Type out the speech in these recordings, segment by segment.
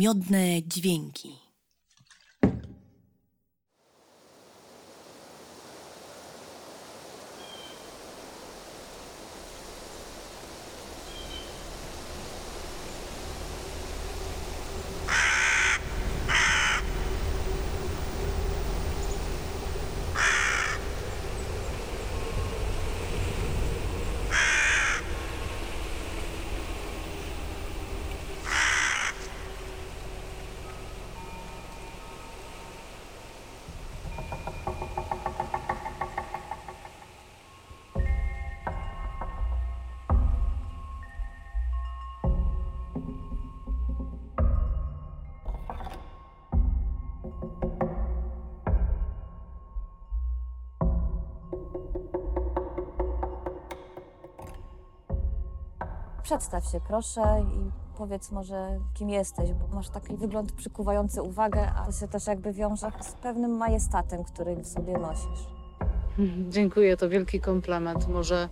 miodne dźwięki. Przedstaw się proszę i powiedz może, kim jesteś, bo masz taki wygląd przykuwający uwagę, a to się też jakby wiąże z pewnym majestatem, który w sobie nosisz. Dziękuję, to wielki komplement. Może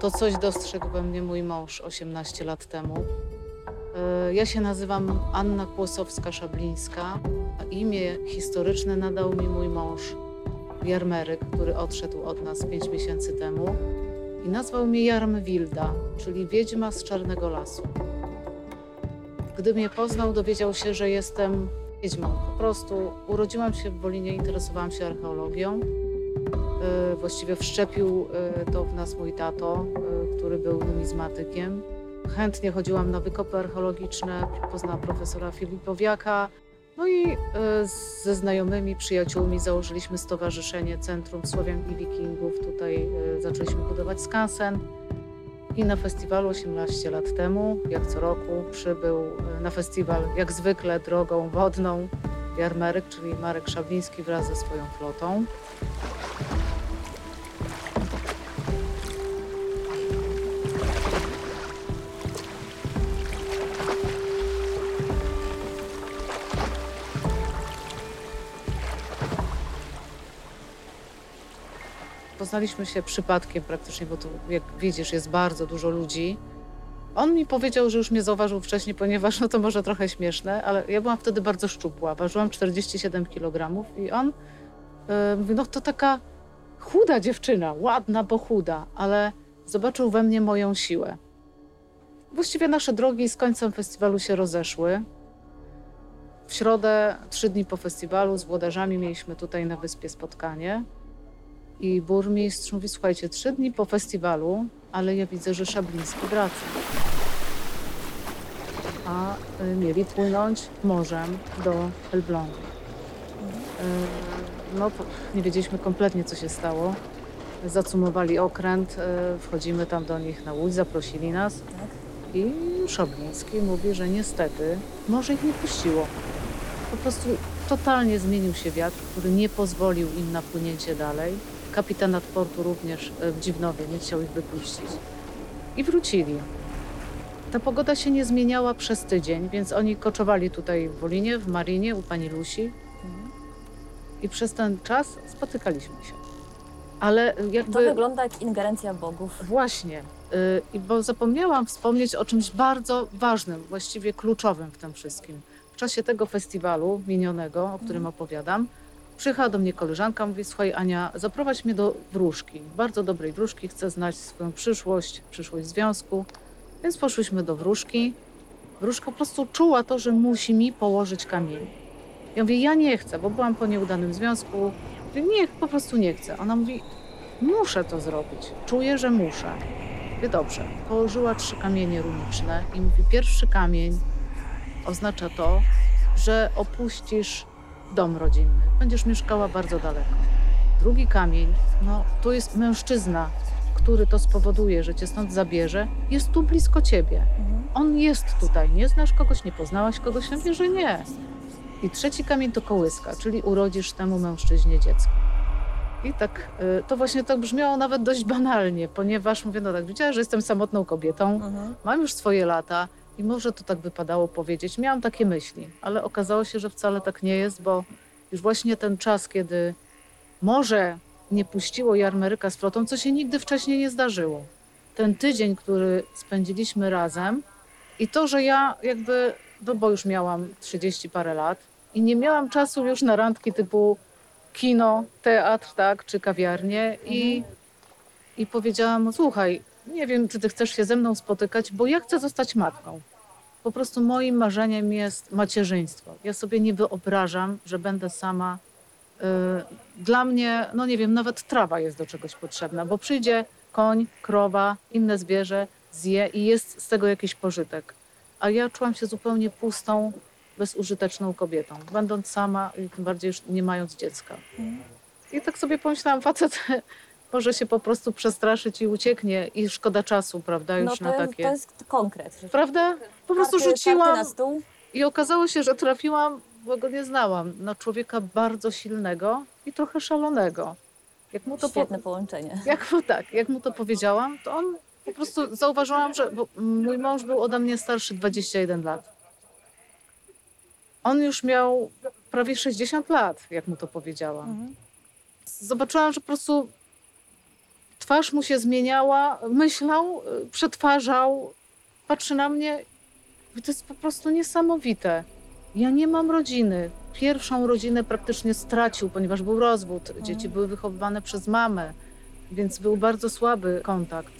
to coś dostrzegł we mnie mój mąż 18 lat temu. E, Ja się nazywam Anna Kłosowska-Szablińska, a imię historyczne nadał mi mój mąż Jarmeryk, który odszedł od nas 5 miesięcy temu i nazwał mnie Jarmwilda, czyli wiedźma z Czarnego Lasu. Gdy mnie poznał, dowiedział się, że jestem wiedźmą. Po prostu urodziłam się w Wolinie, interesowałam się archeologią. E, Właściwie wszczepił e, to w nas mój tato, e, który był numizmatykiem. Chętnie chodziłam na wykopy archeologiczne, poznałam profesora Filipowiaka. No i e, ze znajomymi, przyjaciółmi założyliśmy stowarzyszenie Centrum Słowian i Wikingów. Tutaj e, zaczęliśmy budować skansen. I na festiwalu 18 lat temu, jak co roku, przybył e, na festiwal, jak zwykle, drogą wodną Jarmeryk, czyli Marek Szabliński wraz ze swoją flotą. Poznaliśmy się przypadkiem praktycznie, bo tu, jak widzisz, jest bardzo dużo ludzi. On mi powiedział, że już mnie zauważył wcześniej, ponieważ no to może trochę śmieszne, ale ja byłam wtedy bardzo szczupła. Ważyłam 47 kg i on e, mówi, no to taka chuda dziewczyna, ładna, bo chuda, ale zobaczył we mnie moją siłę. Właściwie nasze drogi z końcem festiwalu się rozeszły. W środę, trzy dni po festiwalu, z włodarzami mieliśmy tutaj na wyspie spotkanie. I burmistrz mówi, słuchajcie, trzy dni po festiwalu, ale ja widzę, że Szabliński wraca. A y, mieli płynąć morzem do Elblągu. Y, no, nie wiedzieliśmy kompletnie, co się stało. Zacumowali okręt, y, wchodzimy tam do nich na łódź, zaprosili nas. I Szabliński mówi, że niestety morze ich nie puściło. Po prostu totalnie zmienił się wiatr, który nie pozwolił im na płynięcie dalej. Kapitanat portu również e, w Dziwnowie nie chciał ich wypuścić. I wrócili. Ta pogoda się nie zmieniała przez tydzień, więc oni koczowali tutaj w Wolinie, w Marinie, u pani Lusi. I przez ten czas spotykaliśmy się. Ale To jakby... wygląda jak ingerencja bogów. Właśnie. Y, I bo zapomniałam wspomnieć o czymś bardzo ważnym, właściwie kluczowym w tym wszystkim. W czasie tego festiwalu minionego, o którym opowiadam, przyjechała do mnie koleżanka, mówi, słuchaj Ania, zaprowadź mnie do wróżki, bardzo dobrej wróżki, chcę znać swoją przyszłość, przyszłość związku. Więc poszłyśmy do wróżki. Wróżka po prostu czuła to, że musi mi położyć kamień. Ja mówię, ja nie chcę, bo byłam po nieudanym związku. Mówię, nie, po prostu nie chcę. Ona mówi, muszę to zrobić, czuję, że muszę. Mówię, dobrze. Położyła trzy kamienie runiczne i mówi, pierwszy kamień oznacza to, że opuścisz dom rodzinny. Będziesz mieszkała bardzo daleko. Drugi kamień, no to jest mężczyzna, który to spowoduje, że cię stąd zabierze, jest tu blisko ciebie. Mhm. On jest tutaj. Nie znasz kogoś, nie poznałaś kogoś, ja mówię, że nie. I trzeci kamień to kołyska, czyli urodzisz temu mężczyźnie dziecko. I tak, y, to właśnie tak brzmiało nawet dość banalnie, ponieważ mówię, no tak, widziała, że jestem samotną kobietą, Mhm. mam już swoje lata i może to tak wypadało powiedzieć. Miałam takie myśli, ale okazało się, że wcale tak nie jest, bo już właśnie ten czas, kiedy morze nie puściło Jarmeryka z flotą, co się nigdy wcześniej nie zdarzyło. Ten tydzień, który spędziliśmy razem i to, że ja jakby no bo już miałam 30 parę lat i nie miałam czasu już na randki typu kino, teatr, tak, czy kawiarnię i, i powiedziałam, słuchaj, nie wiem, czy ty chcesz się ze mną spotykać, bo ja chcę zostać matką. Po prostu moim marzeniem jest macierzyństwo. Ja sobie nie wyobrażam, że będę sama. Y, Dla mnie, no nie wiem, nawet trawa jest do czegoś potrzebna, bo przyjdzie koń, krowa, inne zwierzę, zje i jest z tego jakiś pożytek. A ja czułam się zupełnie pustą, bezużyteczną kobietą, będąc sama i tym bardziej już nie mając dziecka. I tak sobie pomyślałam, facet może się po prostu przestraszyć i ucieknie i szkoda czasu, prawda, już no na jest, takie. to jest konkret. Prawda? Po prostu karty- rzuciłam Karty i okazało się, że trafiłam, bo go nie znałam, na człowieka bardzo silnego i trochę szalonego. Jak mu to, po, Świetne połączenie. jak mu, tak, jak mu to powiedziałam, to on po prostu zauważyłam, że mój mąż był ode mnie starszy 21 lat. On już miał prawie 60 lat, jak mu to powiedziałam. Mhm. Zobaczyłam, że po prostu twarz mu się zmieniała, myślał, przetwarzał, patrzy na mnie. To jest po prostu niesamowite. Ja nie mam rodziny. Pierwszą rodzinę praktycznie stracił, ponieważ był rozwód. Dzieci były wychowywane przez mamę, więc był bardzo słaby kontakt.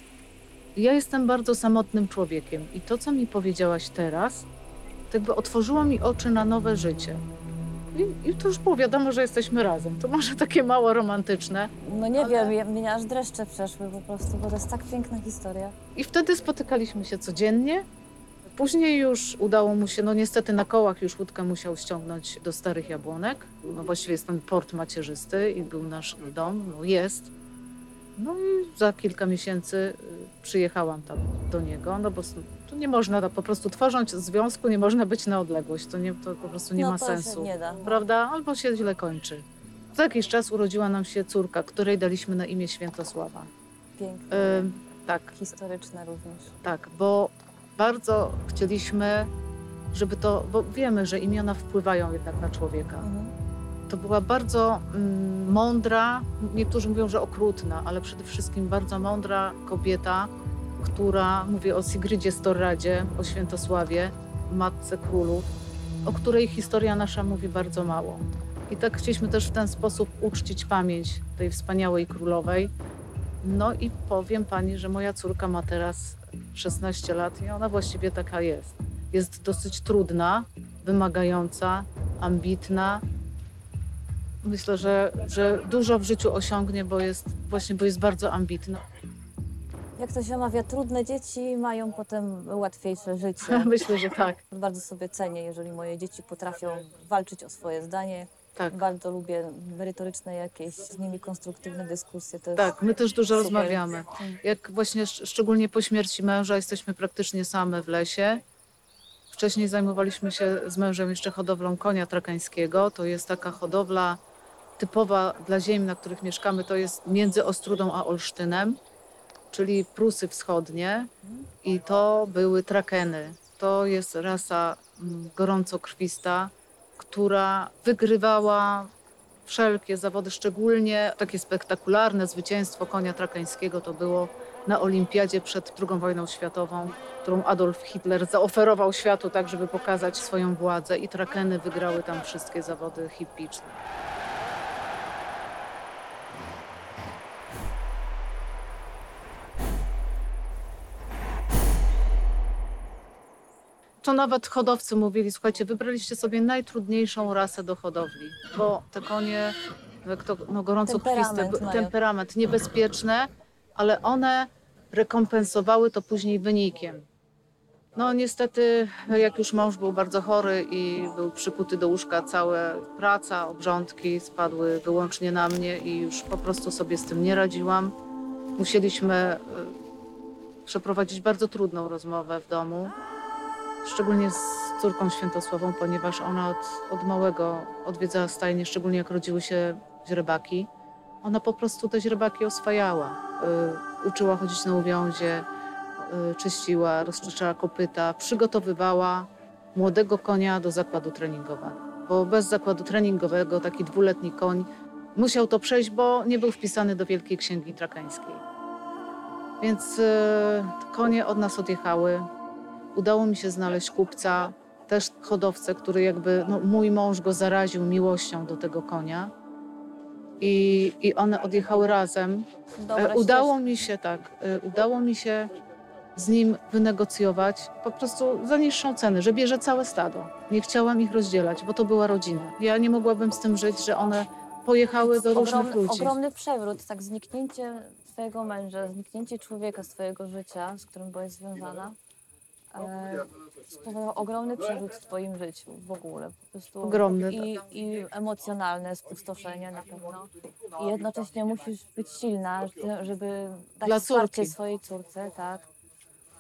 Ja jestem bardzo samotnym człowiekiem i to, co mi powiedziałaś teraz, to jakby otworzyło mi oczy na nowe życie. I, I to już było wiadomo, że jesteśmy razem. To może takie mało romantyczne. No nie Ale- wiem, mnie aż dreszcze przeszły po prostu, bo to jest tak piękna historia. I wtedy spotykaliśmy się codziennie. Później już udało mu się, no niestety na kołach już łódkę musiał ściągnąć do Starych Jabłonek. No właściwie jest ten port macierzysty i był nasz dom, no jest. No i za kilka miesięcy y, przyjechałam tam do niego, no bo tu nie można, no, po prostu tworząc związku nie można być na odległość, to, nie, to po prostu nie no ma sensu. Się nie da. Prawda? Albo się źle kończy. Za jakiś czas urodziła nam się córka, której daliśmy na imię Świętosława. Piękne. Ym, tak, Historyczne również. tak, bo bardzo chcieliśmy, żeby to, bo wiemy, że imiona wpływają jednak na człowieka. Mhm. To była bardzo mm, mądra, niektórzy mówią, że okrutna, ale przede wszystkim bardzo mądra kobieta, która, mówię o Sigrydzie Storradzie, o Świętosławie, matce królów, o której historia nasza mówi bardzo mało. I tak chcieliśmy też w ten sposób uczcić pamięć tej wspaniałej królowej. No i powiem pani, że moja córka ma teraz 16 lat i ona właściwie taka jest. Jest dosyć trudna, wymagająca, ambitna. Myślę, że, że dużo w życiu osiągnie, bo jest właśnie, bo jest bardzo ambitna. Jak to się mawia, trudne dzieci mają potem łatwiejsze życie. Myślę, że tak. Bardzo sobie cenię, jeżeli moje dzieci potrafią walczyć o swoje zdanie. Tak, Bardzo lubię merytoryczne jakieś z nimi konstruktywne dyskusje. To tak. My też dużo super. rozmawiamy. Jak właśnie szcz- szczególnie po śmierci męża jesteśmy praktycznie same w lesie. Wcześniej zajmowaliśmy się z mężem jeszcze hodowlą konia trakańskiego. To jest taka hodowla typowa dla ziem, na których mieszkamy. To jest między Ostrudą a Olsztynem, czyli Prusy Wschodnie. I to były trakeny. To jest rasa mm, gorąco krwista, która wygrywała wszelkie zawody, szczególnie takie spektakularne zwycięstwo konia trakańskiego to było na olimpiadzie przed II wojną światową, którą Adolf Hitler zaoferował światu tak, żeby pokazać swoją władzę i trakeny wygrały tam wszystkie zawody hippiczne. To nawet hodowcy mówili, słuchajcie, wybraliście sobie najtrudniejszą rasę do hodowli, bo te konie, jak to no, gorąco krwiste, Temperament temperament, niebezpieczne, ale one rekompensowały to później wynikiem. No niestety, jak już mąż był bardzo chory i był przykuty do łóżka, całe praca, obrządki spadły wyłącznie na mnie i już po prostu sobie z tym nie radziłam. Musieliśmy y, przeprowadzić bardzo trudną rozmowę w domu, szczególnie z córką Świętosławą, ponieważ ona od, od małego odwiedzała stajnie, szczególnie jak rodziły się źrebaki. Ona po prostu te źrebaki oswajała. Y, uczyła chodzić na uwiązie, y, czyściła, rozczyszczała kopyta, przygotowywała młodego konia do zakładu treningowego. Bo bez zakładu treningowego taki dwuletni koń musiał to przejść, bo nie był wpisany do Wielkiej Księgi Trakańskiej. Więc y, konie od nas odjechały. Udało mi się znaleźć kupca, też hodowcę, który jakby, no, mój mąż go zaraził miłością do tego konia. I, I one odjechały razem. Dobra E, udało mi się tak, e, udało mi się z nim wynegocjować po prostu za niższą cenę, że bierze całe stado. Nie chciałam ich rozdzielać, bo to była rodzina. Ja nie mogłabym z tym żyć, że one pojechały do różnych ogromny, ludzi. ogromny przewrót, tak zniknięcie twojego męża, zniknięcie człowieka z twojego życia, z którym byłeś związana, spowodował ogromny przewrót w twoim życiu w ogóle. Po prostu Ogromny, I, I emocjonalne spustoszenie na pewno. I jednocześnie musisz być silna, żeby dać Dla wsparcie córki. swojej córce, tak.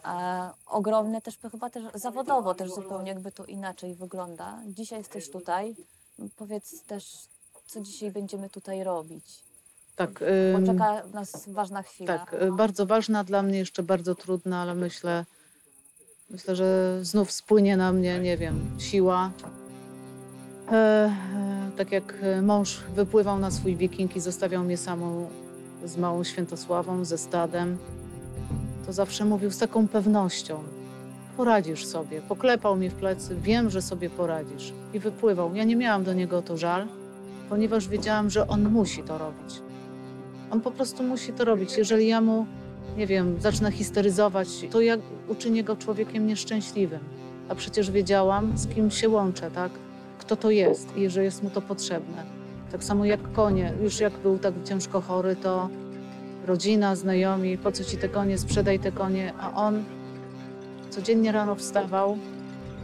E, ogromne też chyba też zawodowo też zupełnie jakby to inaczej wygląda. Dzisiaj jesteś tutaj. Powiedz też, co dzisiaj będziemy tutaj robić. Tak, Bo czeka nas ważna chwila. tak, y, bardzo ważna dla mnie, jeszcze bardzo trudna, ale myślę, myślę, że znów spłynie na mnie, nie wiem, siła. E, e, tak jak mąż wypływał na swój wiking i zostawiał mnie samą z małą Świętosławą, ze stadem, to zawsze mówił z taką pewnością: poradzisz sobie. Poklepał mnie w plecy, wiem, że sobie poradzisz. I wypływał. Ja nie miałam do niego o to żal, ponieważ wiedziałam, że on musi to robić. On po prostu musi to robić. Jeżeli ja mu, nie wiem, zacznę histeryzować, to ja uczynię go człowiekiem nieszczęśliwym. A przecież wiedziałam, z kim się łączę, tak? Kto to jest i że jest mu to potrzebne. Tak samo jak konie. Już jak był tak ciężko chory, to rodzina, znajomi, po co ci te konie, sprzedaj te konie. A on codziennie rano wstawał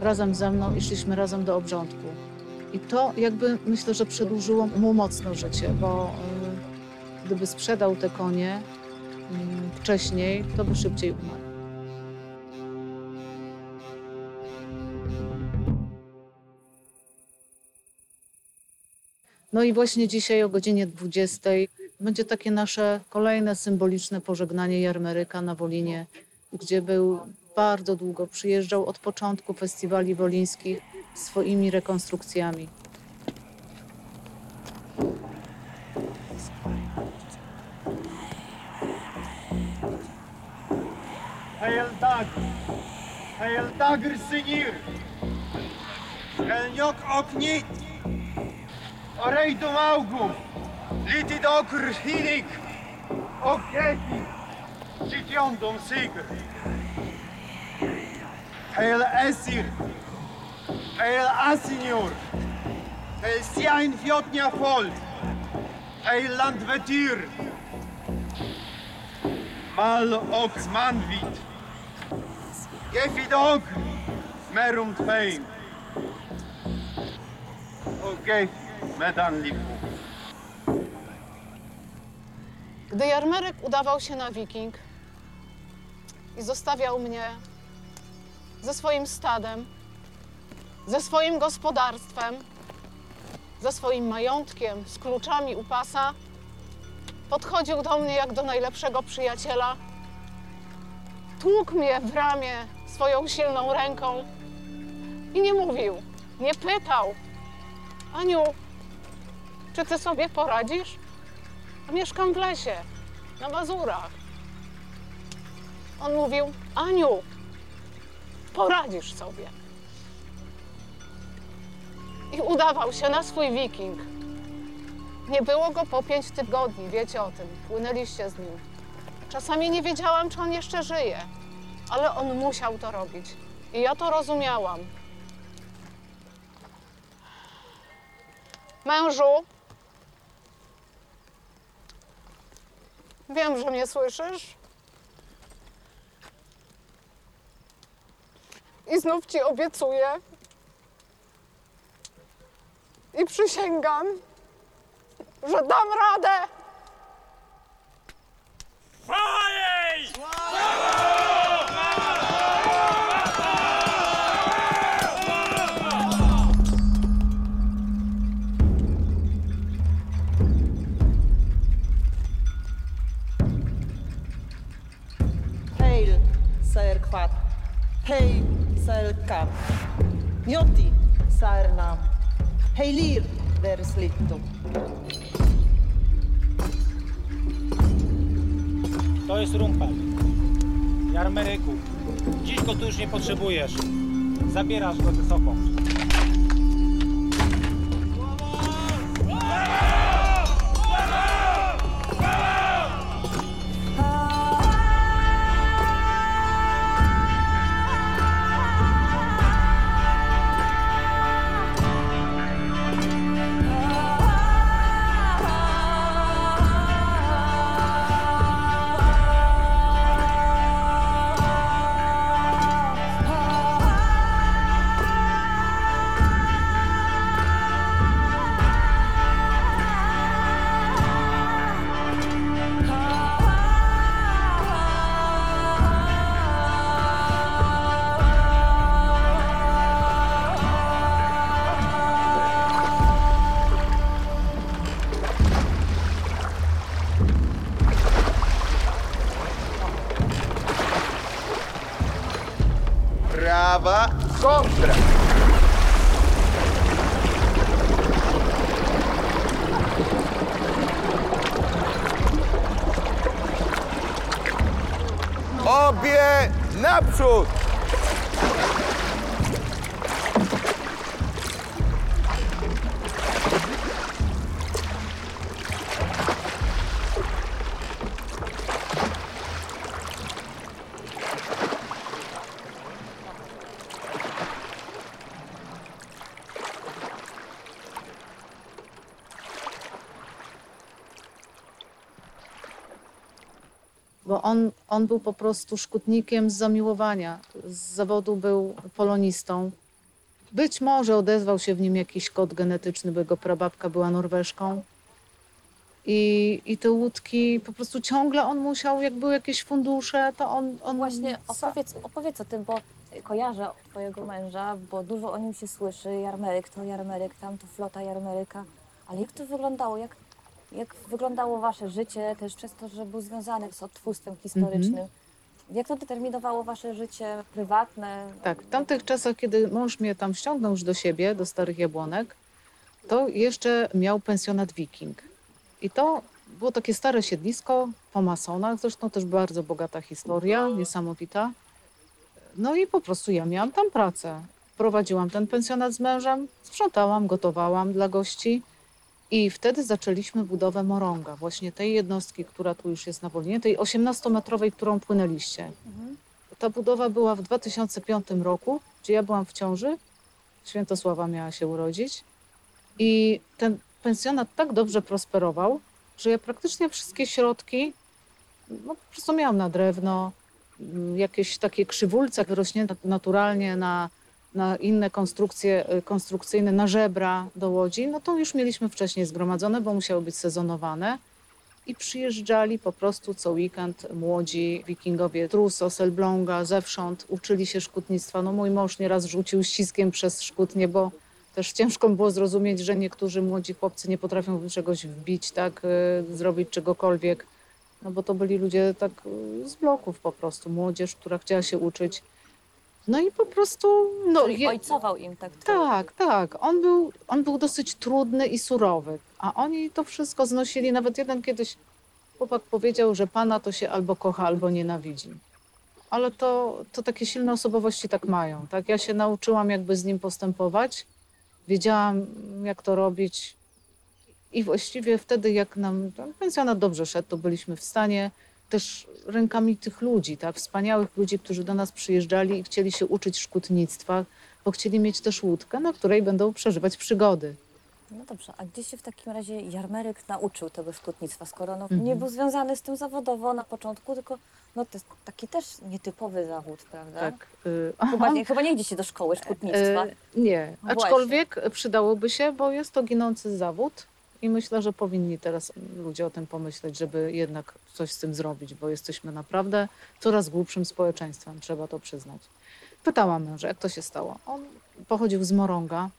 razem ze mną i szliśmy razem do obrządku. I to jakby myślę, że przedłużyło mu mocno życie, bo y, gdyby sprzedał te konie wcześniej, to by szybciej umarł. No i właśnie dzisiaj o godzinie 20 będzie takie nasze kolejne symboliczne pożegnanie Jarmeryka na Wolinie, gdzie był bardzo długo, przyjeżdżał od początku festiwali wolińskich swoimi rekonstrukcjami. Heildag. Heildager senior. Njok oknit. Orej Augum. Litid Liti do krchinik. Oketi. Zitjondom Sig, Heil esir. Heil asinior. Heil sjain fjotnia folk. Heil landvetyr. Mal oks. Gefid og merum tveim. O gef medan lifu. Gdy Jarmerek udawał się na wiking i zostawiał mnie ze swoim stadem, ze swoim gospodarstwem, ze swoim majątkiem, z kluczami u pasa, podchodził do mnie jak do najlepszego przyjaciela, tłukł mnie w ramię swoją silną ręką i nie mówił, nie pytał, Aniu, czy ty sobie poradzisz? Mieszkam w lesie, na Mazurach. On mówił, Aniu, poradzisz sobie. I udawał się na swój wiking. Nie było go po pięć tygodni, wiecie o tym, płynęliście z nim. Czasami nie wiedziałam, czy on jeszcze żyje, ale on musiał to robić. I ja to rozumiałam. Mężu, Wiem, że mnie słyszysz. I znów ci obiecuję. I przysięgam, że dam radę. Fly! Hail, Sir Quat. Hail, Sir Cap. Njotti, Sir Nam. Hailir, Vereslitto. Jest rumpel. Jarmeryku, dziś go tu już nie potrzebujesz. Zabierasz go ze sobą. Kontra. Obie naprzód! bo on, on był po prostu szkutnikiem z zamiłowania. Z zawodu był polonistą. Być może odezwał się w nim jakiś kod genetyczny, bo jego prababka była Norweżką. I, I te łódki, po prostu ciągle on musiał, jak były jakieś fundusze, to on... on Właśnie opowiedz, opowiedz o tym, bo kojarzę twojego męża, bo dużo o nim się słyszy. Jarmeryk to Jarmeryk, tam to flota Jarmeryka. Ale jak to wyglądało? Jak, jak wyglądało wasze życie też przez to, że był związany z odtwórstwem historycznym? Jak to determinowało wasze życie prywatne? Tak, w tamtych czasach, kiedy mąż mnie tam ściągnął już do siebie, do Starych Jabłonek, to jeszcze miał pensjonat Wiking. I to było takie stare siedlisko po masonach, zresztą też bardzo bogata historia, niesamowita. No i po prostu ja miałam tam pracę. Prowadziłam ten pensjonat z mężem, sprzątałam, gotowałam dla gości. I wtedy zaczęliśmy budowę Moronga, właśnie tej jednostki, która tu już jest na Wolinie, tej 18-metrowej, którą płynęliście. Mhm. Ta budowa była w 2005 roku, gdzie ja byłam w ciąży. Świętosława miała się urodzić. I ten pensjonat tak dobrze prosperował, że ja praktycznie wszystkie środki no, po prostu miałam na drewno, mm, jakieś takie krzywulce wyrośnięte naturalnie na, na inne konstrukcje y, konstrukcyjne, na żebra do łodzi. No to już mieliśmy wcześniej zgromadzone, bo musiały być sezonowane. I przyjeżdżali po prostu co weekend młodzi wikingowie, Truso, Selbląga, zewsząd, uczyli się szkutnictwa. No mój mąż nieraz rzucił ściskiem przez szkutnie, bo też ciężko było zrozumieć, że niektórzy młodzi chłopcy nie potrafią czegoś wbić, tak, y, zrobić czegokolwiek. No bo to byli ludzie tak y, z bloków po prostu, młodzież, która chciała się uczyć. No i po prostu... No, Czyli ojcował im tak. tak, tak. On był, on był dosyć trudny i surowy, a oni to wszystko znosili. Nawet jeden kiedyś chłopak powiedział, że pana to się albo kocha, albo nienawidzi. Ale to, to takie silne osobowości tak mają. Tak? Ja się nauczyłam, jakby z nim postępować. Wiedziałam, jak to robić. I właściwie wtedy, jak nam pensjonat dobrze szedł, to byliśmy w stanie też rękami tych ludzi, tak? wspaniałych ludzi, którzy do nas przyjeżdżali i chcieli się uczyć szkutnictwa, bo chcieli mieć też łódkę, na której będą przeżywać przygody. No dobrze, a gdzie się w takim razie Jarmeryk nauczył tego szkutnictwa, skoro no, Mhm. nie był związany z tym zawodowo na początku, tylko no, to jest taki też nietypowy zawód, prawda? Tak. y, Chyba, nie, chyba nie idzie się do szkoły szkutnictwa. E, nie, No aczkolwiek przydałoby się, bo jest to ginący zawód i myślę, że powinni teraz ludzie o tym pomyśleć, żeby jednak coś z tym zrobić, bo jesteśmy naprawdę coraz głupszym społeczeństwem, trzeba to przyznać. Pytałam męża, jak to się stało. On pochodził z Moronga.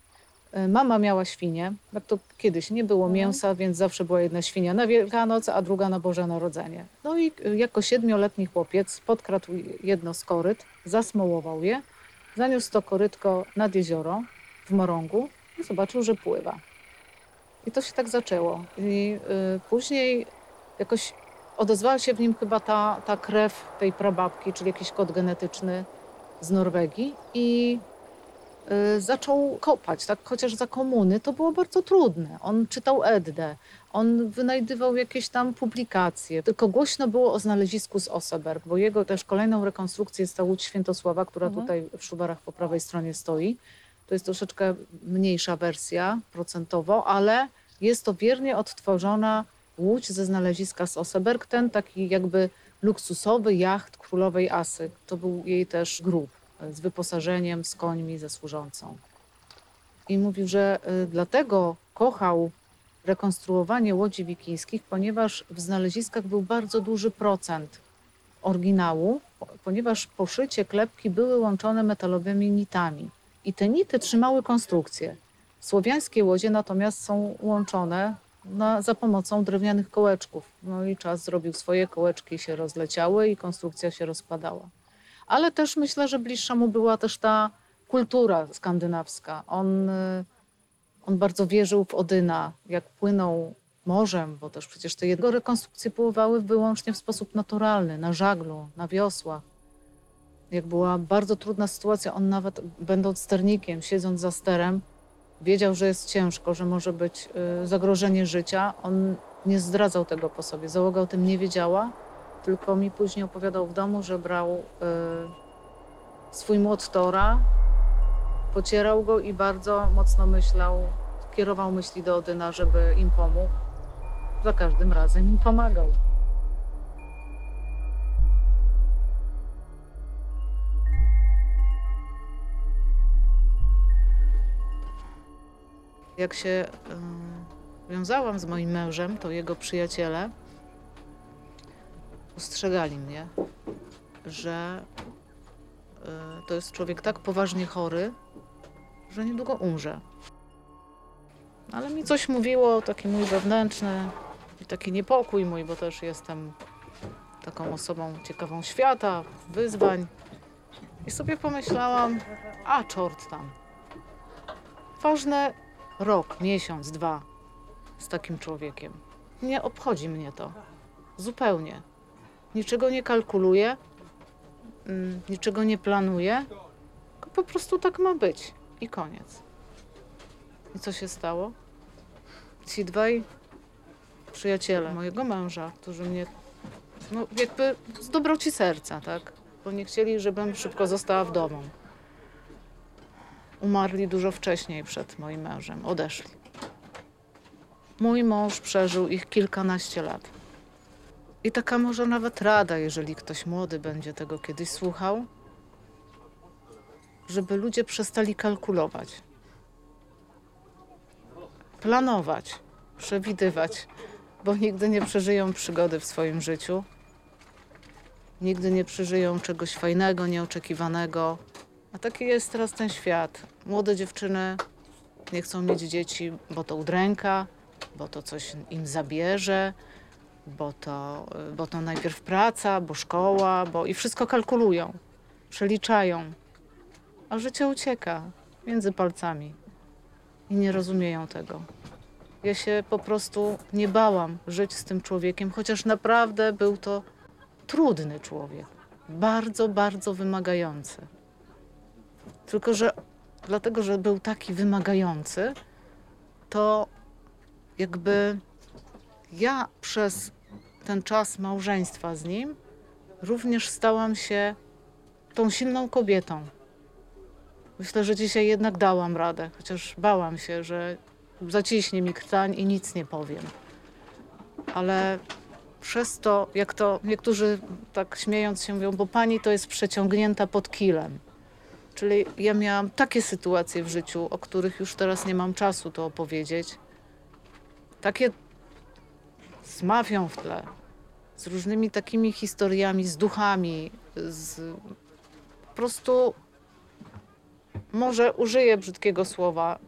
E, Mama miała świnię, jak to kiedyś nie było Mhm. mięsa, więc zawsze była jedna świnia na Wielkanoc, a druga na Boże Narodzenie. No i jako siedmioletni chłopiec podkradł jedno z koryt, zasmołował je, zaniósł to korytko nad jezioro w Morągu i zobaczył, że pływa. I to się tak zaczęło. I y, później jakoś odezwała się w nim chyba ta, ta krew tej prababki, czyli jakiś kod genetyczny z Norwegii. I y, zaczął kopać, tak chociaż za komuny to było bardzo trudne. On czytał Eddę, on wynajdywał jakieś tam publikacje. Tylko głośno było o znalezisku z Oseberg, bo jego też kolejną rekonstrukcję jest ta Łódź Świętosława, która Mhm. tutaj w Szubarach po prawej stronie stoi. To jest troszeczkę mniejsza wersja procentowo, ale jest to wiernie odtworzona łódź ze znaleziska z Oseberg. Ten taki jakby luksusowy jacht królowej Asy. To był jej też grób z wyposażeniem, z końmi, ze służącą. I mówił, że y, dlatego kochał rekonstruowanie łodzi wikińskich, ponieważ w znaleziskach był bardzo duży procent oryginału, po- ponieważ poszycie klepki były łączone metalowymi nitami. I te nity trzymały konstrukcję. Słowiańskie łodzie natomiast są łączone na, za pomocą drewnianych kołeczków. No i czas zrobił swoje, kołeczki się rozleciały i konstrukcja się rozpadała. Ale też myślę, że bliższa mu była też ta kultura skandynawska. On, y, on bardzo wierzył w Odyna, jak płynął morzem, bo też przecież te jego rekonstrukcje pływały wyłącznie w sposób naturalny, na żaglu, na wiosłach. Jak była bardzo trudna sytuacja, on nawet będąc sternikiem, siedząc za sterem, wiedział, że jest ciężko, że może być y, zagrożenie życia. On nie zdradzał tego po sobie. Załoga o tym nie wiedziała, tylko mi później opowiadał w domu, że brał y, swój młot Tora, pocierał go i bardzo mocno myślał, kierował myśli do Odyna, żeby im pomógł. Za każdym razem im pomagał. Jak się y, wiązałam z moim mężem, to jego przyjaciele ostrzegali mnie, że y, to jest człowiek tak poważnie chory, że niedługo umrze. Ale mi coś mówiło, taki mój wewnętrzny, taki niepokój mój, bo też jestem taką osobą ciekawą świata, wyzwań. I sobie pomyślałam, a czort tam. Ważne rok, miesiąc, dwa z takim człowiekiem. Nie obchodzi mnie to. Zupełnie. Niczego nie kalkuluję, mm, niczego nie planuję, tylko po prostu tak ma być. I koniec. I co się stało? Ci dwaj przyjaciele mojego męża, którzy mnie, no jakby z dobroci serca, tak? Bo nie chcieli, żebym szybko została w domu. Umarli dużo wcześniej przed moim mężem, odeszli. Mój mąż przeżył ich kilkanaście lat. I taka może nawet rada, jeżeli ktoś młody będzie tego kiedyś słuchał, żeby ludzie przestali kalkulować. Planować, przewidywać, bo nigdy nie przeżyją przygody w swoim życiu. Nigdy nie przeżyją czegoś fajnego, nieoczekiwanego. A taki jest teraz ten świat. Młode dziewczyny nie chcą mieć dzieci, bo to udręka, bo to coś im zabierze, bo to, bo to najpierw praca, bo szkoła, bo i wszystko kalkulują, przeliczają. A życie ucieka między palcami i nie rozumieją tego. Ja się po prostu nie bałam żyć z tym człowiekiem, chociaż naprawdę był to trudny człowiek. Bardzo, bardzo wymagający. Tylko, że dlatego, że był taki wymagający, to jakby ja przez ten czas małżeństwa z nim również stałam się tą silną kobietą. Myślę, że dzisiaj jednak dałam radę, chociaż bałam się, że zaciśnie mi krtań i nic nie powiem. Ale przez to, jak to niektórzy tak śmiejąc się mówią, bo pani to jest przeciągnięta pod kilem. Czyli ja miałam takie sytuacje w życiu, o których już teraz nie mam czasu to opowiedzieć. Takie z mafią w tle, z różnymi takimi historiami, z duchami, z po prostu może użyję brzydkiego słowa.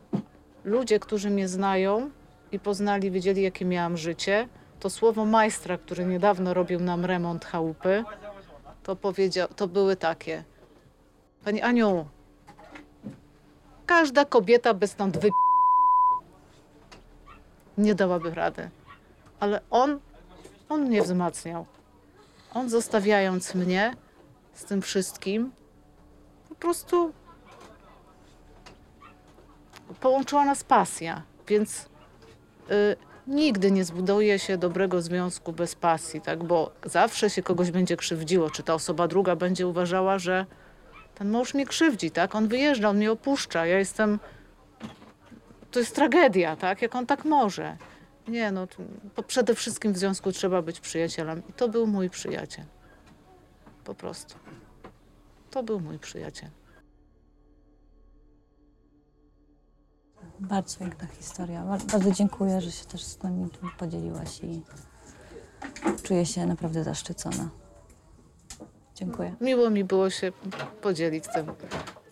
Ludzie, którzy mnie znają i poznali, wiedzieli, jakie miałam życie, to słowo majstra, który niedawno robił nam remont chałupy, to, powiedział, to były takie. Pani Aniu, każda kobieta by stąd wy... nie dałaby rady. Ale on, on mnie wzmacniał. On zostawiając mnie z tym wszystkim, po prostu połączyła nas pasja, więc y, nigdy nie zbuduje się dobrego związku bez pasji, tak? Bo zawsze się kogoś będzie krzywdziło, czy ta osoba druga będzie uważała, że ten mąż mnie krzywdzi, tak? On wyjeżdża, on mnie opuszcza, ja jestem... To jest tragedia, tak? Jak on tak może. Nie, no, przede wszystkim w związku trzeba być przyjacielem. I to był mój przyjaciel. Po prostu. To był mój przyjaciel. Bardzo piękna historia. Bar- Bardzo dziękuję, że się też z nami podzieliłaś i czuję się naprawdę zaszczycona. Dziękuję. Miło mi było się podzielić tym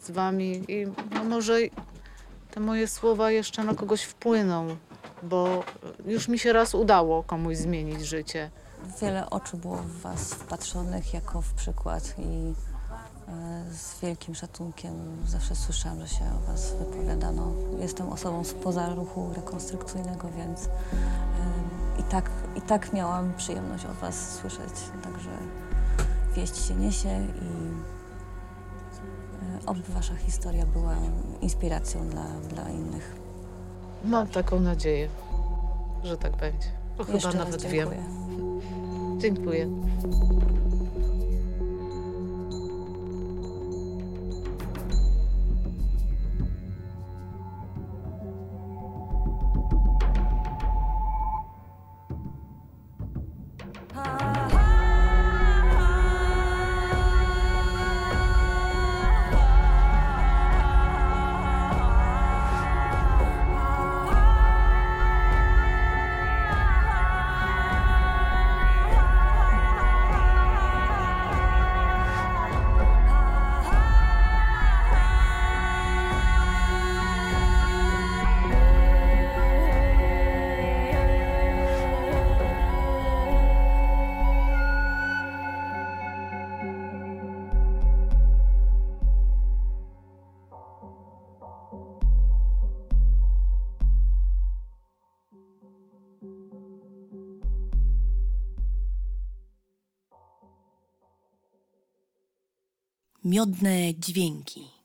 z wami i no może te moje słowa jeszcze na kogoś wpłyną, bo już mi się raz udało komuś zmienić życie. Wiele oczu było w Was wpatrzonych jako w przykład i e, z wielkim szacunkiem zawsze słyszałam, że się o Was wypowiadano. Jestem osobą spoza ruchu rekonstrukcyjnego, więc e, i, tak, i tak miałam przyjemność o Was słyszeć. Także wieść się niesie i e, oby Wasza historia była inspiracją dla, dla innych. Mam taką nadzieję, że tak będzie. Bo chyba Jeszcze nawet wiem. dziękuję. Dziękuję. Miodne dźwięki.